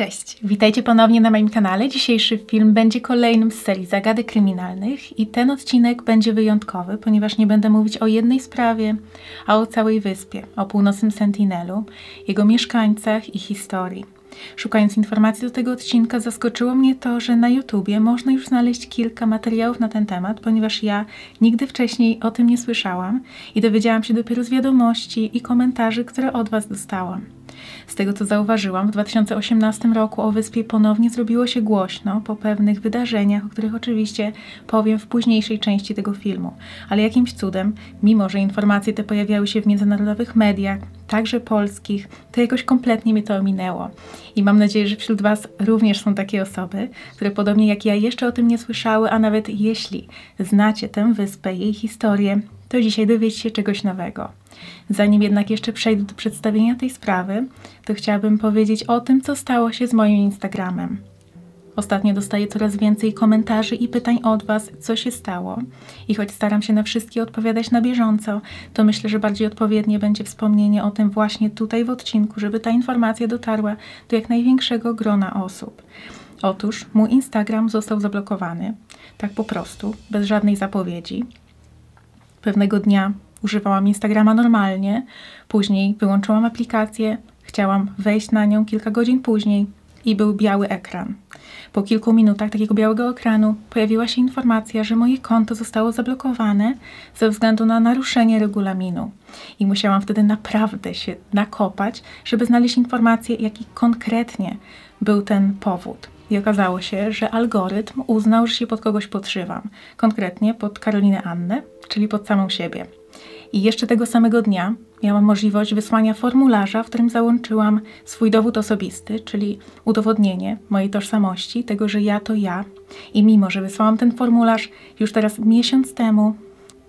Cześć, witajcie ponownie na moim kanale. Dzisiejszy film będzie kolejnym z serii zagadek kryminalnych i ten odcinek będzie wyjątkowy, ponieważ nie będę mówić o jednej sprawie, a o całej wyspie, o północnym Sentinelu, jego mieszkańcach i historii. Szukając informacji do tego odcinka, zaskoczyło mnie to, że na YouTubie można już znaleźć kilka materiałów na ten temat, ponieważ ja nigdy wcześniej o tym nie słyszałam i dowiedziałam się dopiero z wiadomości i komentarzy, które od Was dostałam. Z tego co zauważyłam, w 2018 roku o wyspie ponownie zrobiło się głośno po pewnych wydarzeniach, o których oczywiście powiem w późniejszej części tego filmu. Ale jakimś cudem, mimo że informacje te pojawiały się w międzynarodowych mediach, także polskich, to jakoś kompletnie mnie to ominęło. I mam nadzieję, że wśród Was również są takie osoby, które podobnie jak ja jeszcze o tym nie słyszały, a nawet jeśli znacie tę wyspę, jej historię, to dzisiaj dowiecie się czegoś nowego. Zanim jednak jeszcze przejdę do przedstawienia tej sprawy, to chciałabym powiedzieć o tym, co stało się z moim Instagramem. Ostatnio dostaję coraz więcej komentarzy i pytań od Was, co się stało. I choć staram się na wszystkie odpowiadać na bieżąco, to myślę, że bardziej odpowiednie będzie wspomnienie o tym właśnie tutaj w odcinku, żeby ta informacja dotarła do jak największego grona osób. Otóż mój Instagram został zablokowany, tak po prostu, bez żadnej zapowiedzi. Pewnego dnia używałam Instagrama normalnie, później wyłączyłam aplikację, chciałam wejść na nią kilka godzin później i był biały ekran. Po kilku minutach takiego białego ekranu pojawiła się informacja, że moje konto zostało zablokowane ze względu na naruszenie regulaminu. I musiałam wtedy naprawdę się nakopać, żeby znaleźć informację, jaki konkretnie był ten powód. I okazało się, że algorytm uznał, że się pod kogoś podszywam. Konkretnie pod Karolinę Annę, czyli pod samą siebie. I jeszcze tego samego dnia miałam możliwość wysłania formularza, w którym załączyłam swój dowód osobisty, czyli udowodnienie mojej tożsamości, tego, że ja to ja. I mimo, że wysłałam ten formularz już teraz miesiąc temu,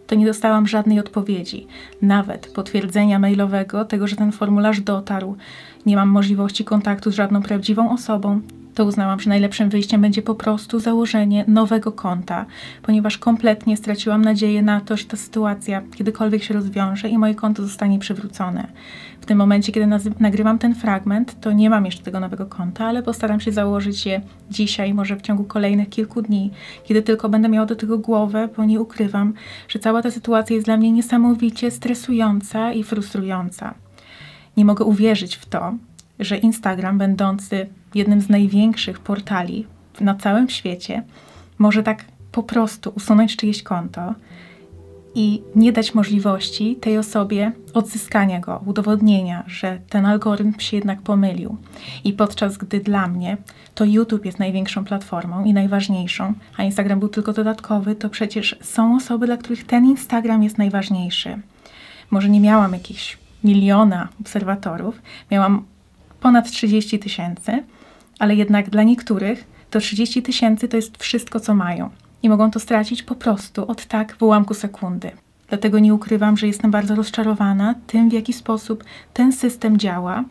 to nie dostałam żadnej odpowiedzi, nawet potwierdzenia mailowego tego, że ten formularz dotarł. Nie mam możliwości kontaktu z żadną prawdziwą osobą, to uznałam, że najlepszym wyjściem będzie po prostu założenie nowego konta, ponieważ kompletnie straciłam nadzieję na to, że ta sytuacja kiedykolwiek się rozwiąże i moje konto zostanie przywrócone. W tym momencie, kiedy nagrywam ten fragment, to nie mam jeszcze tego nowego konta, ale postaram się założyć je dzisiaj, może w ciągu kolejnych kilku dni, kiedy tylko będę miała do tego głowę, bo nie ukrywam, że cała ta sytuacja jest dla mnie niesamowicie stresująca i frustrująca. Nie mogę uwierzyć w to, że Instagram, będący jednym z największych portali na całym świecie, może tak po prostu usunąć czyjeś konto i nie dać możliwości tej osobie odzyskania go, udowodnienia, że ten algorytm się jednak pomylił. I podczas gdy dla mnie to YouTube jest największą platformą i najważniejszą, a Instagram był tylko dodatkowy, to przecież są osoby, dla których ten Instagram jest najważniejszy. Może nie miałam jakichś miliona obserwatorów, miałam ponad 30 tysięcy, ale jednak dla niektórych to 30 tysięcy to jest wszystko, co mają i mogą to stracić po prostu od tak w ułamku sekundy. Dlatego nie ukrywam, że jestem bardzo rozczarowana tym, w jaki sposób ten system działa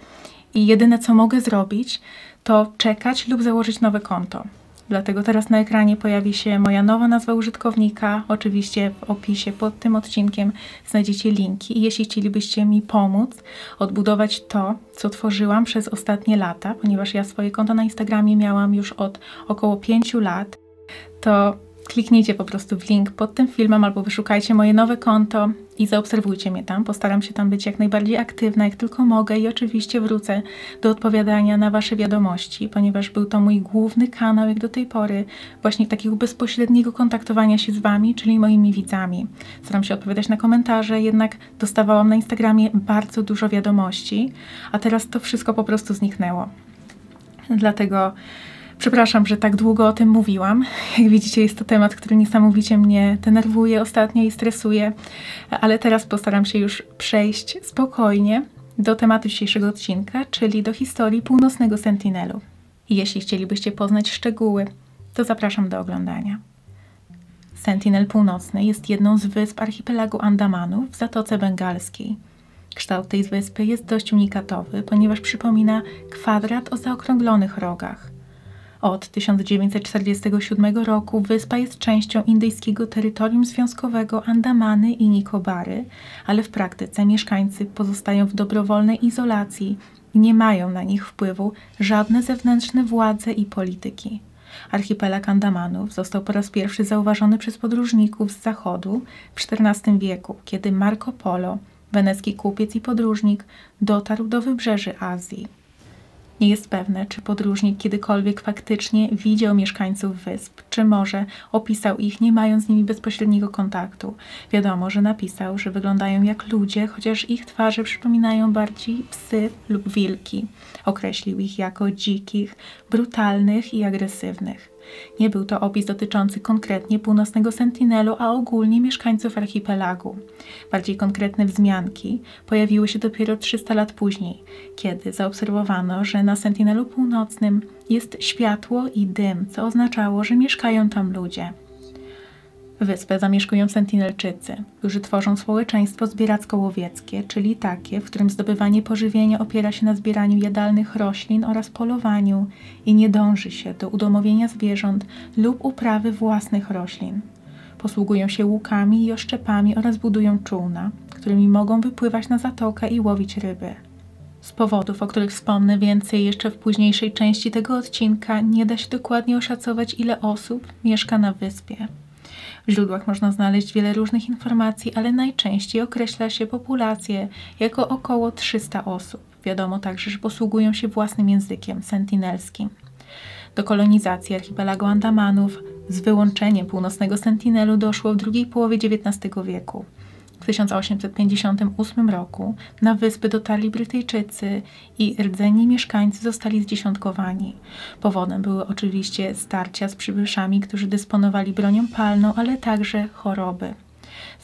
i jedyne, co mogę zrobić, to czekać lub założyć nowe konto. Dlatego teraz na ekranie pojawi się moja nowa nazwa użytkownika. Oczywiście w opisie pod tym odcinkiem znajdziecie linki. Jeśli chcielibyście mi pomóc odbudować to, co tworzyłam przez ostatnie lata, ponieważ ja swoje konto na Instagramie miałam już od około 5 lat, to kliknijcie po prostu w link pod tym filmem albo wyszukajcie moje nowe konto i zaobserwujcie mnie tam. Postaram się tam być jak najbardziej aktywna, jak tylko mogę i oczywiście wrócę do odpowiadania na Wasze wiadomości, ponieważ był to mój główny kanał jak do tej pory, właśnie takiego bezpośredniego kontaktowania się z Wami, czyli moimi widzami. Staram się odpowiadać na komentarze, jednak dostawałam na Instagramie bardzo dużo wiadomości, a teraz to wszystko po prostu zniknęło. Dlatego Przepraszam, że tak długo o tym mówiłam. Jak widzicie, jest to temat, który niesamowicie mnie denerwuje ostatnio i stresuje, ale teraz postaram się już przejść spokojnie do tematu dzisiejszego odcinka, czyli do historii północnego Sentinelu. Jeśli chcielibyście poznać szczegóły, to zapraszam do oglądania. Sentinel Północny jest jedną z wysp archipelagu Andamanów w Zatoce Bengalskiej. Kształt tej wyspy jest dość unikatowy, ponieważ przypomina kwadrat o zaokrąglonych rogach. Od 1947 roku wyspa jest częścią indyjskiego terytorium związkowego Andamany i Nikobary, ale w praktyce mieszkańcy pozostają w dobrowolnej izolacji i nie mają na nich wpływu żadne zewnętrzne władze i polityki. Archipelag Andamanów został po raz pierwszy zauważony przez podróżników z zachodu w XIV wieku, kiedy Marco Polo, wenecki kupiec i podróżnik, dotarł do wybrzeży Azji. Nie jest pewne, czy podróżnik kiedykolwiek faktycznie widział mieszkańców wysp, czy może opisał ich, nie mając z nimi bezpośredniego kontaktu. Wiadomo, że napisał, że wyglądają jak ludzie, chociaż ich twarze przypominają bardziej psy lub wilki. Określił ich jako dzikich, brutalnych i agresywnych. Nie był to opis dotyczący konkretnie północnego Sentinelu, a ogólnie mieszkańców archipelagu. Bardziej konkretne wzmianki pojawiły się dopiero 300 lat później, kiedy zaobserwowano, że na Sentinelu północnym jest światło i dym, co oznaczało, że mieszkają tam ludzie. Wyspę zamieszkują Sentinelczycy, którzy tworzą społeczeństwo zbieracko-łowieckie, czyli takie, w którym zdobywanie pożywienia opiera się na zbieraniu jadalnych roślin oraz polowaniu i nie dąży się do udomowienia zwierząt lub uprawy własnych roślin. Posługują się łukami i oszczepami oraz budują czółna, którymi mogą wypływać na zatokę i łowić ryby. Z powodów, o których wspomnę więcej jeszcze w późniejszej części tego odcinka, nie da się dokładnie oszacować, ile osób mieszka na wyspie. W źródłach można znaleźć wiele różnych informacji, ale najczęściej określa się populację jako około 300 osób. Wiadomo także, że posługują się własnym językiem sentinelskim. Do kolonizacji archipelagu Andamanów z wyłączeniem północnego Sentinelu doszło w drugiej połowie XIX wieku. W 1858 roku na wyspy dotarli Brytyjczycy i rdzeni mieszkańcy zostali zdziesiątkowani. Powodem były oczywiście starcia z przybyszami, którzy dysponowali bronią palną, ale także choroby.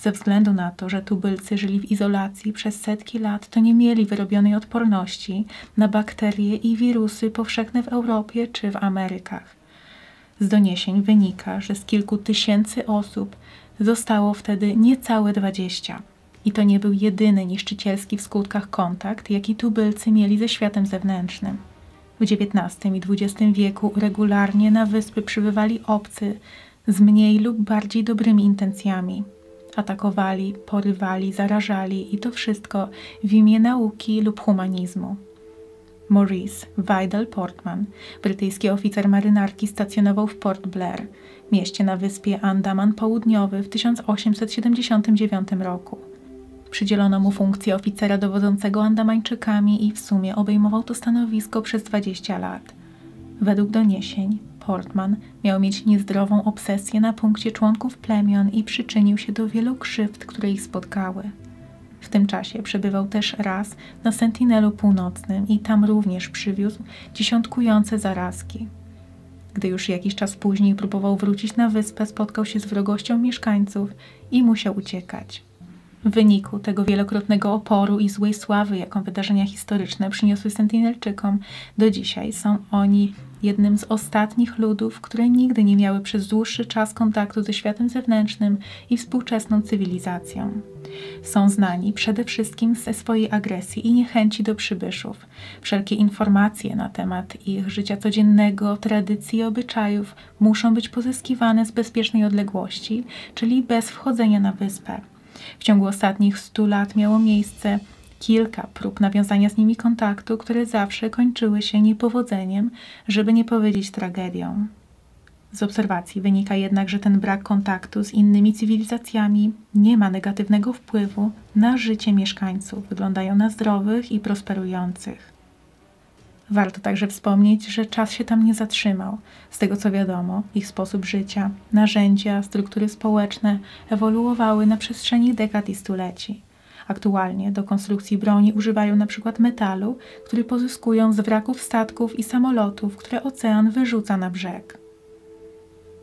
Ze względu na to, że tubylcy żyli w izolacji przez setki lat, to nie mieli wyrobionej odporności na bakterie i wirusy powszechne w Europie czy w Amerykach. Z doniesień wynika, że z kilku tysięcy osób Zostało wtedy niecałe dwadzieścia. I to nie był jedyny niszczycielski w skutkach kontakt, jaki tubylcy mieli ze światem zewnętrznym. W XIX i XX wieku regularnie na wyspy przybywali obcy z mniej lub bardziej dobrymi intencjami. Atakowali, porywali, zarażali i to wszystko w imię nauki lub humanizmu. Maurice Vidal Portman, brytyjski oficer marynarki, stacjonował w Port Blair, mieście na wyspie Andaman Południowy w 1879 roku. Przydzielono mu funkcję oficera dowodzącego Andamańczykami i w sumie obejmował to stanowisko przez 20 lat. Według doniesień Portman miał mieć niezdrową obsesję na punkcie członków plemion i przyczynił się do wielu krzywd, które ich spotkały. W tym czasie przebywał też raz na Sentinelu Północnym i tam również przywiózł dziesiątkujące zarazki. Gdy już jakiś czas później próbował wrócić na wyspę, spotkał się z wrogością mieszkańców i musiał uciekać. W wyniku tego wielokrotnego oporu i złej sławy, jaką wydarzenia historyczne przyniosły Sentinelczykom, do dzisiaj są oni jednym z ostatnich ludów, które nigdy nie miały przez dłuższy czas kontaktu ze światem zewnętrznym i współczesną cywilizacją. Są znani przede wszystkim ze swojej agresji i niechęci do przybyszów. Wszelkie informacje na temat ich życia codziennego, tradycji i obyczajów muszą być pozyskiwane z bezpiecznej odległości, czyli bez wchodzenia na wyspę. W ciągu ostatnich stu lat miało miejsce kilka prób nawiązania z nimi kontaktu, które zawsze kończyły się niepowodzeniem, żeby nie powiedzieć tragedią. Z obserwacji wynika jednak, że ten brak kontaktu z innymi cywilizacjami nie ma negatywnego wpływu na życie mieszkańców. Wyglądają na zdrowych i prosperujących. Warto także wspomnieć, że czas się tam nie zatrzymał. Z tego co wiadomo, ich sposób życia, narzędzia, struktury społeczne ewoluowały na przestrzeni dekad i stuleci. Aktualnie do konstrukcji broni używają np. metalu, który pozyskują z wraków statków i samolotów, które ocean wyrzuca na brzeg.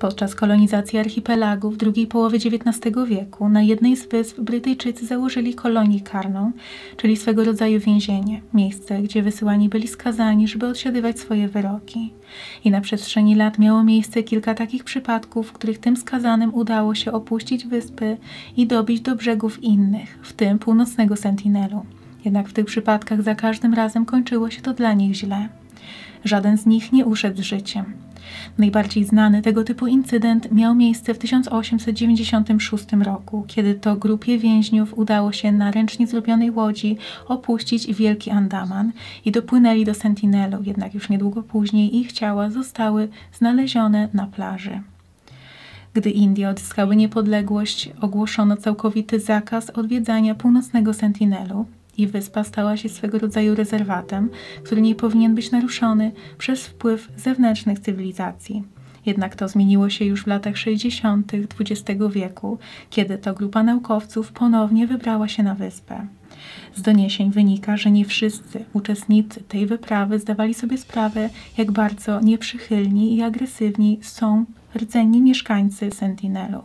Podczas kolonizacji archipelagu w drugiej połowie XIX wieku na jednej z wysp Brytyjczycy założyli kolonię karną, czyli swego rodzaju więzienie, miejsce, gdzie wysyłani byli skazani, żeby odsiadywać swoje wyroki. I na przestrzeni lat miało miejsce kilka takich przypadków, w których tym skazanym udało się opuścić wyspy i dobić do brzegów innych, w tym północnego Sentinelu. Jednak w tych przypadkach za każdym razem kończyło się to dla nich źle. Żaden z nich nie uszedł życiem. Najbardziej znany tego typu incydent miał miejsce w 1896 roku, kiedy to grupie więźniów udało się na ręcznie zrobionej łodzi opuścić Wielki Andaman i dopłynęli do Sentinelu, jednak już niedługo później ich ciała zostały znalezione na plaży. Gdy Indie odzyskały niepodległość, ogłoszono całkowity zakaz odwiedzania północnego Sentinelu, i wyspa stała się swego rodzaju rezerwatem, który nie powinien być naruszony przez wpływ zewnętrznych cywilizacji. Jednak to zmieniło się już w latach 60. XX wieku, kiedy to grupa naukowców ponownie wybrała się na wyspę. Z doniesień wynika, że nie wszyscy uczestnicy tej wyprawy zdawali sobie sprawę, jak bardzo nieprzychylni i agresywni są rdzenni mieszkańcy Sentinelu.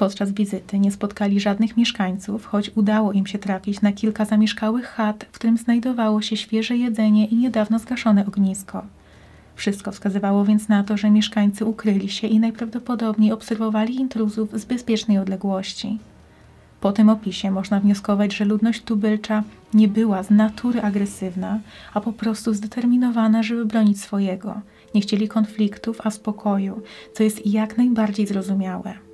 Podczas wizyty nie spotkali żadnych mieszkańców, choć udało im się trafić na kilka zamieszkałych chat, w którym znajdowało się świeże jedzenie i niedawno zgaszone ognisko. Wszystko wskazywało więc na to, że mieszkańcy ukryli się i najprawdopodobniej obserwowali intruzów z bezpiecznej odległości. Po tym opisie można wnioskować, że ludność tubylcza nie była z natury agresywna, a po prostu zdeterminowana, żeby bronić swojego. Nie chcieli konfliktów, a spokoju, co jest jak najbardziej zrozumiałe.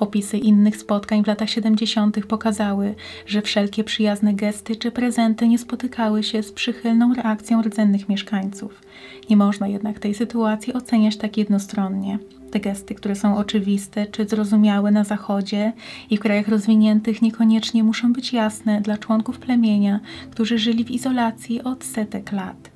Opisy innych spotkań w latach 70. pokazały, że wszelkie przyjazne gesty czy prezenty nie spotykały się z przychylną reakcją rdzennych mieszkańców. Nie można jednak tej sytuacji oceniać tak jednostronnie. Te gesty, które są oczywiste czy zrozumiałe na Zachodzie i w krajach rozwiniętych, niekoniecznie muszą być jasne dla członków plemienia, którzy żyli w izolacji od setek lat.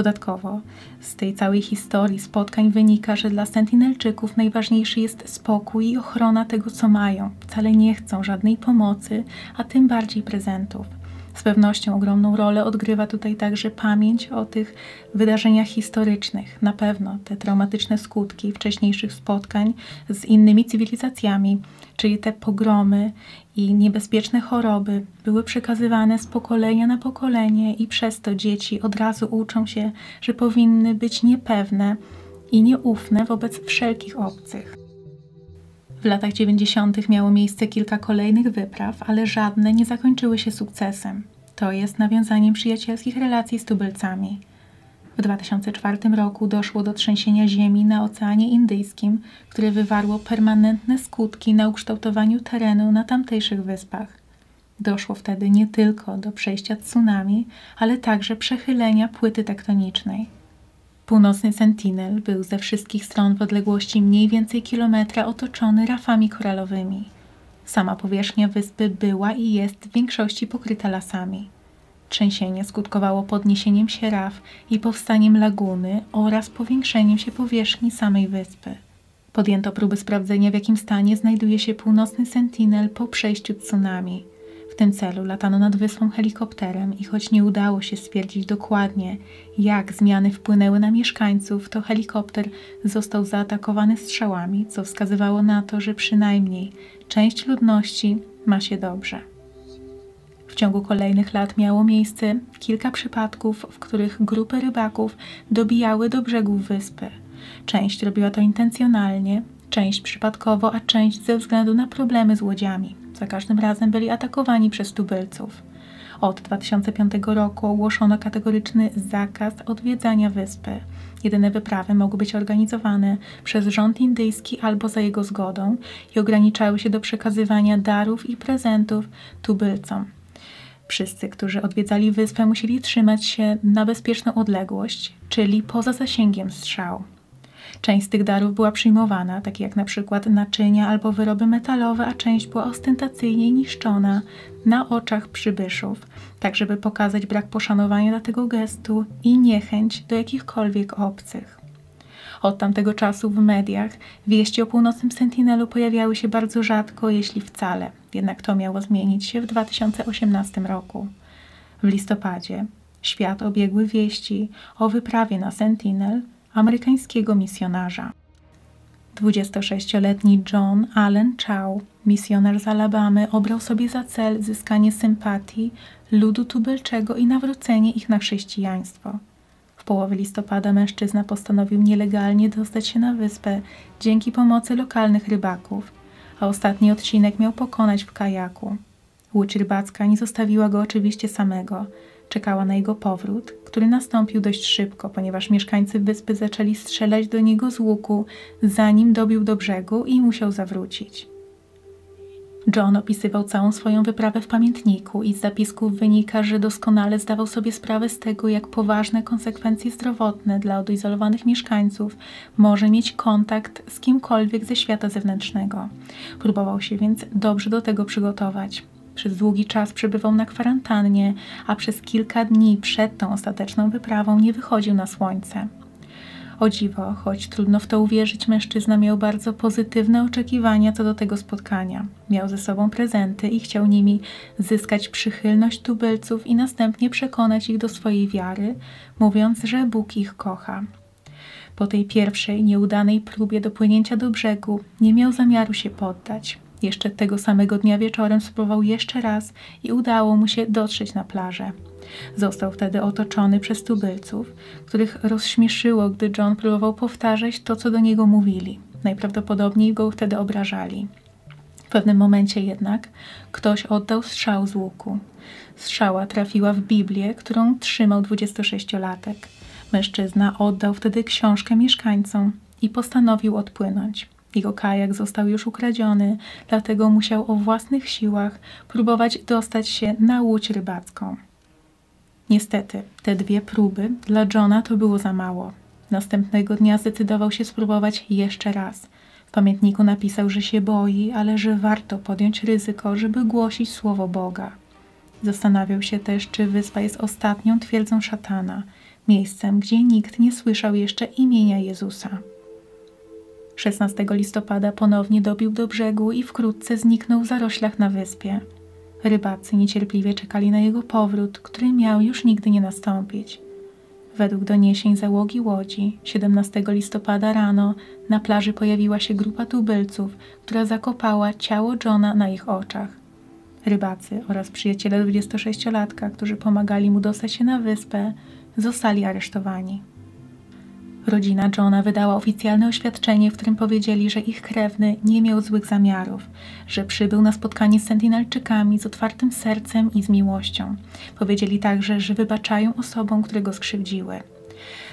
Dodatkowo z tej całej historii spotkań wynika, że dla Sentinelczyków najważniejszy jest spokój i ochrona tego, co mają. Wcale nie chcą żadnej pomocy, a tym bardziej prezentów. Z pewnością ogromną rolę odgrywa tutaj także pamięć o tych wydarzeniach historycznych. Na pewno te traumatyczne skutki wcześniejszych spotkań z innymi cywilizacjami, czyli te pogromy i niebezpieczne choroby, były przekazywane z pokolenia na pokolenie, i przez to dzieci od razu uczą się, że powinny być niepewne i nieufne wobec wszelkich obcych. W latach 90. miało miejsce kilka kolejnych wypraw, ale żadne nie zakończyły się sukcesem. To jest nawiązaniem przyjacielskich relacji z tubylcami. W 2004 roku doszło do trzęsienia ziemi na Oceanie Indyjskim, które wywarło permanentne skutki na ukształtowaniu terenu na tamtejszych wyspach. Doszło wtedy nie tylko do przejścia tsunami, ale także przechylenia płyty tektonicznej. Północny Sentinel był ze wszystkich stron w odległości mniej więcej kilometra otoczony rafami koralowymi. Sama powierzchnia wyspy była i jest w większości pokryta lasami. Trzęsienie skutkowało podniesieniem się raf i powstaniem laguny oraz powiększeniem się powierzchni samej wyspy. Podjęto próby sprawdzenia, w jakim stanie znajduje się północny Sentinel po przejściu tsunami – tym celu latano nad wyspą helikopterem i choć nie udało się stwierdzić dokładnie, jak zmiany wpłynęły na mieszkańców, to helikopter został zaatakowany strzałami, co wskazywało na to, że przynajmniej część ludności ma się dobrze. Ciągu kolejnych lat miało miejsce kilka przypadków, w których grupy rybaków dobijały do brzegów wyspy. Część robiła to intencjonalnie, część przypadkowo, a część ze względu na problemy z łodziami. Za każdym razem byli atakowani przez tubylców. Od 2005 roku ogłoszono kategoryczny zakaz odwiedzania wyspy. Jedyne wyprawy mogły być organizowane przez rząd indyjski albo za jego zgodą i ograniczały się do przekazywania darów i prezentów tubylcom. Wszyscy, którzy odwiedzali wyspę, musieli trzymać się na bezpieczną odległość, czyli poza zasięgiem strzał. Część z tych darów była przyjmowana, takie jak na przykład naczynia albo wyroby metalowe, a część była ostentacyjnie niszczona na oczach przybyszów, tak żeby pokazać brak poszanowania dla tego gestu i niechęć do jakichkolwiek obcych. Od tamtego czasu w mediach wieści o północnym Sentinelu pojawiały się bardzo rzadko, jeśli wcale. Jednak to miało zmienić się w 2018 roku. W listopadzie świat obiegły wieści o wyprawie na Sentinel amerykańskiego misjonarza. 26-letni John Allen Chow, misjonar z Alabamy, obrał sobie za cel zyskanie sympatii ludu tubylczego i nawrócenie ich na chrześcijaństwo. W połowie listopada mężczyzna postanowił nielegalnie dostać się na wyspę dzięki pomocy lokalnych rybaków, a ostatni odcinek miał pokonać w kajaku. Łódź rybacka nie zostawiła go oczywiście samego. Czekała na jego powrót, który nastąpił dość szybko, ponieważ mieszkańcy wyspy zaczęli strzelać do niego z łuku, zanim dobił do brzegu i musiał zawrócić. John opisywał całą swoją wyprawę w pamiętniku i z zapisków wynika, że doskonale zdawał sobie sprawę z tego, jak poważne konsekwencje zdrowotne dla odizolowanych mieszkańców może mieć kontakt z kimkolwiek ze świata zewnętrznego. Próbował się więc dobrze do tego przygotować. Przez długi czas przebywał na kwarantannie, a przez kilka dni przed tą ostateczną wyprawą nie wychodził na słońce. O dziwo, choć trudno w to uwierzyć, mężczyzna miał bardzo pozytywne oczekiwania co do tego spotkania. Miał ze sobą prezenty i chciał nimi zyskać przychylność tubylców i następnie przekonać ich do swojej wiary, mówiąc, że Bóg ich kocha. Po tej pierwszej, nieudanej próbie dopłynięcia do brzegu nie miał zamiaru się poddać. Jeszcze tego samego dnia wieczorem spróbował jeszcze raz i udało mu się dotrzeć na plażę. Został wtedy otoczony przez tubylców, których rozśmieszyło, gdy John próbował powtarzać to, co do niego mówili. Najprawdopodobniej go wtedy obrażali. W pewnym momencie jednak ktoś oddał strzał z łuku. Strzała trafiła w Biblię, którą trzymał 26-latek. Mężczyzna oddał wtedy książkę mieszkańcom i postanowił odpłynąć. Jego kajak został już ukradziony, dlatego musiał o własnych siłach próbować dostać się na łódź rybacką. Niestety, te dwie próby dla Johna to było za mało. Następnego dnia zdecydował się spróbować jeszcze raz. W pamiętniku napisał, że się boi, ale że warto podjąć ryzyko, żeby głosić słowo Boga. Zastanawiał się też, czy wyspa jest ostatnią twierdzą szatana, miejscem, gdzie nikt nie słyszał jeszcze imienia Jezusa. 16 listopada ponownie dobił do brzegu i wkrótce zniknął w zaroślach na wyspie. Rybacy niecierpliwie czekali na jego powrót, który miał już nigdy nie nastąpić. Według doniesień załogi łodzi 17 listopada rano na plaży pojawiła się grupa tubylców, która zakopała ciało Johna na ich oczach. Rybacy oraz przyjaciele 26-latka, którzy pomagali mu dostać się na wyspę, zostali aresztowani. Rodzina Johna wydała oficjalne oświadczenie, w którym powiedzieli, że ich krewny nie miał złych zamiarów, że przybył na spotkanie z Sentinelczykami z otwartym sercem i z miłością. Powiedzieli także, że wybaczają osobom, które go skrzywdziły.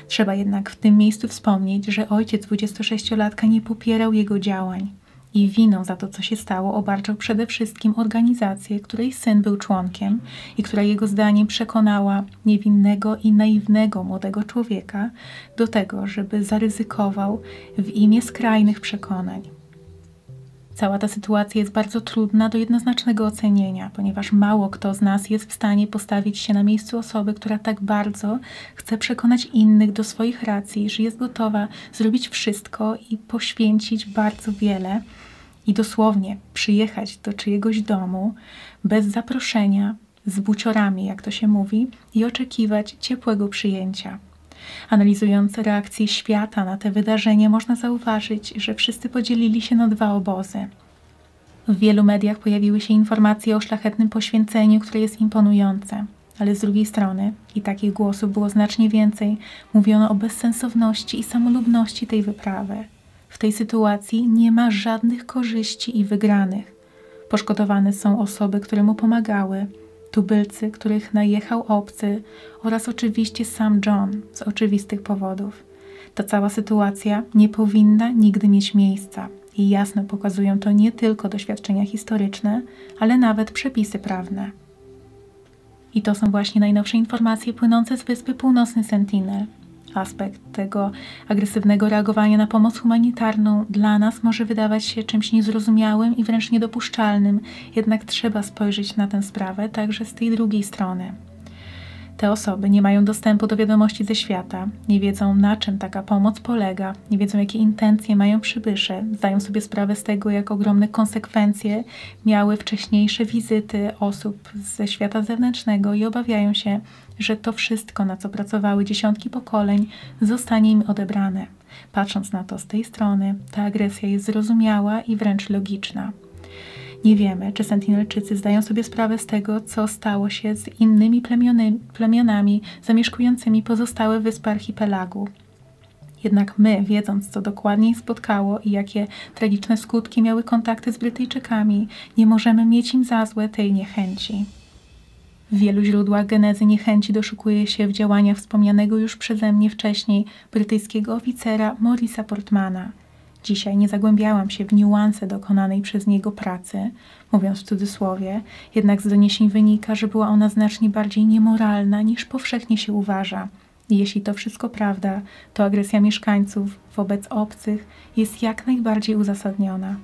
Trzeba jednak w tym miejscu wspomnieć, że ojciec 26-latka nie popierał jego działań i winą za to, co się stało, obarczał przede wszystkim organizację, której syn był członkiem i która jego zdaniem przekonała niewinnego i naiwnego młodego człowieka do tego, żeby zaryzykował w imię skrajnych przekonań. Cała ta sytuacja jest bardzo trudna do jednoznacznego ocenienia, ponieważ mało kto z nas jest w stanie postawić się na miejscu osoby, która tak bardzo chce przekonać innych do swoich racji, że jest gotowa zrobić wszystko i poświęcić bardzo wiele i dosłownie przyjechać do czyjegoś domu bez zaproszenia, z buciorami, jak to się mówi, i oczekiwać ciepłego przyjęcia. Analizując reakcję świata na te wydarzenia, można zauważyć, że wszyscy podzielili się na dwa obozy. W wielu mediach pojawiły się informacje o szlachetnym poświęceniu, które jest imponujące, ale z drugiej strony, i takich głosów było znacznie więcej, mówiono o bezsensowności i samolubności tej wyprawy. W tej sytuacji nie ma żadnych korzyści i wygranych. Poszkodowane są osoby, które mu pomagały, tubylcy, których najechał obcy oraz oczywiście sam John z oczywistych powodów. Ta cała sytuacja nie powinna nigdy mieć miejsca i jasno pokazują to nie tylko doświadczenia historyczne, ale nawet przepisy prawne. I to są właśnie najnowsze informacje płynące z wyspy Północny Sentinel aspekt tego agresywnego reagowania na pomoc humanitarną dla nas może wydawać się czymś niezrozumiałym i wręcz niedopuszczalnym, jednak trzeba spojrzeć na tę sprawę także z tej drugiej strony. Te osoby nie mają dostępu do wiadomości ze świata, nie wiedzą na czym taka pomoc polega, nie wiedzą jakie intencje mają przybysze, zdają sobie sprawę z tego, jak ogromne konsekwencje miały wcześniejsze wizyty osób ze świata zewnętrznego i obawiają się, że to wszystko, na co pracowały dziesiątki pokoleń, zostanie im odebrane. Patrząc na to z tej strony, ta agresja jest zrozumiała i wręcz logiczna. Nie wiemy, czy Sentinelczycy zdają sobie sprawę z tego, co stało się z innymi plemiony, plemionami zamieszkującymi pozostałe wyspy archipelagu. Jednak my, wiedząc co dokładnie ich spotkało i jakie tragiczne skutki miały kontakty z Brytyjczykami, nie możemy mieć im za złe tej niechęci. W wielu źródłach genezy niechęci doszukuje się w działaniach wspomnianego już przeze mnie wcześniej brytyjskiego oficera Morisa Portmana. Dzisiaj nie zagłębiałam się w niuanse dokonanej przez niego pracy, mówiąc w cudzysłowie, jednak z doniesień wynika, że była ona znacznie bardziej niemoralna niż powszechnie się uważa. I jeśli to wszystko prawda, to agresja mieszkańców wobec obcych jest jak najbardziej uzasadniona.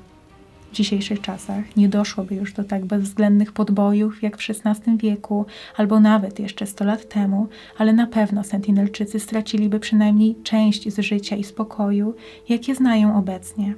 W dzisiejszych czasach nie doszłoby już do tak bezwzględnych podbojów jak w XVI wieku, albo nawet jeszcze 100 lat temu, ale na pewno Sentinelczycy straciliby przynajmniej część z życia i spokoju, jakie znają obecnie.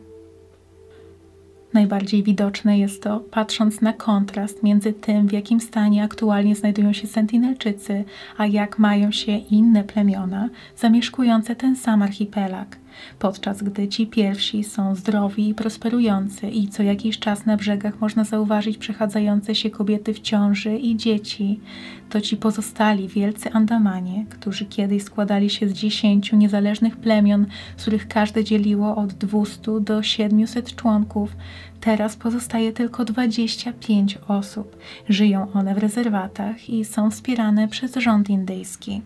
Najbardziej widoczne jest to, patrząc na kontrast między tym, w jakim stanie aktualnie znajdują się Sentinelczycy, a jak mają się inne plemiona zamieszkujące ten sam archipelag podczas gdy ci pierwsi są zdrowi i prosperujący i co jakiś czas na brzegach można zauważyć przechadzające się kobiety w ciąży i dzieci, to ci pozostali wielcy Andamanie, którzy kiedyś składali się z dziesięciu niezależnych plemion, z których każde dzieliło od 200 do 700 członków, teraz pozostaje tylko 25 osób. Żyją one w rezerwatach i są wspierane przez rząd indyjski.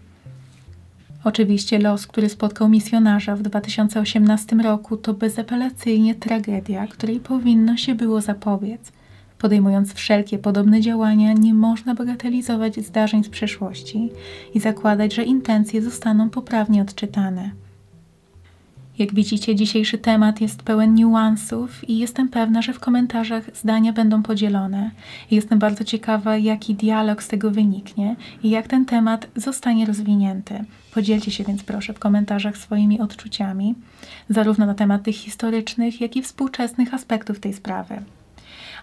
Oczywiście los, który spotkał misjonarza w 2018 roku, to bezapelacyjnie tragedia, której powinno się było zapobiec. Podejmując wszelkie podobne działania, nie można bagatelizować zdarzeń z przeszłości i zakładać, że intencje zostaną poprawnie odczytane. Jak widzicie, dzisiejszy temat jest pełen niuansów i jestem pewna, że w komentarzach zdania będą podzielone. Jestem bardzo ciekawa, jaki dialog z tego wyniknie i jak ten temat zostanie rozwinięty. Podzielcie się więc proszę w komentarzach swoimi odczuciami, zarówno na temat tych historycznych, jak i współczesnych aspektów tej sprawy.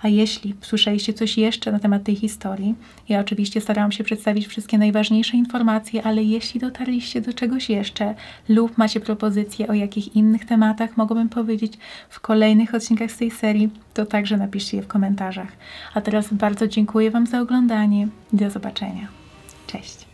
A jeśli słyszeliście coś jeszcze na temat tej historii, ja oczywiście starałam się przedstawić wszystkie najważniejsze informacje, ale jeśli dotarliście do czegoś jeszcze lub macie propozycje, o jakich innych tematach mogłabym powiedzieć w kolejnych odcinkach z tej serii, to także napiszcie je w komentarzach. A teraz bardzo dziękuję Wam za oglądanie i do zobaczenia. Cześć!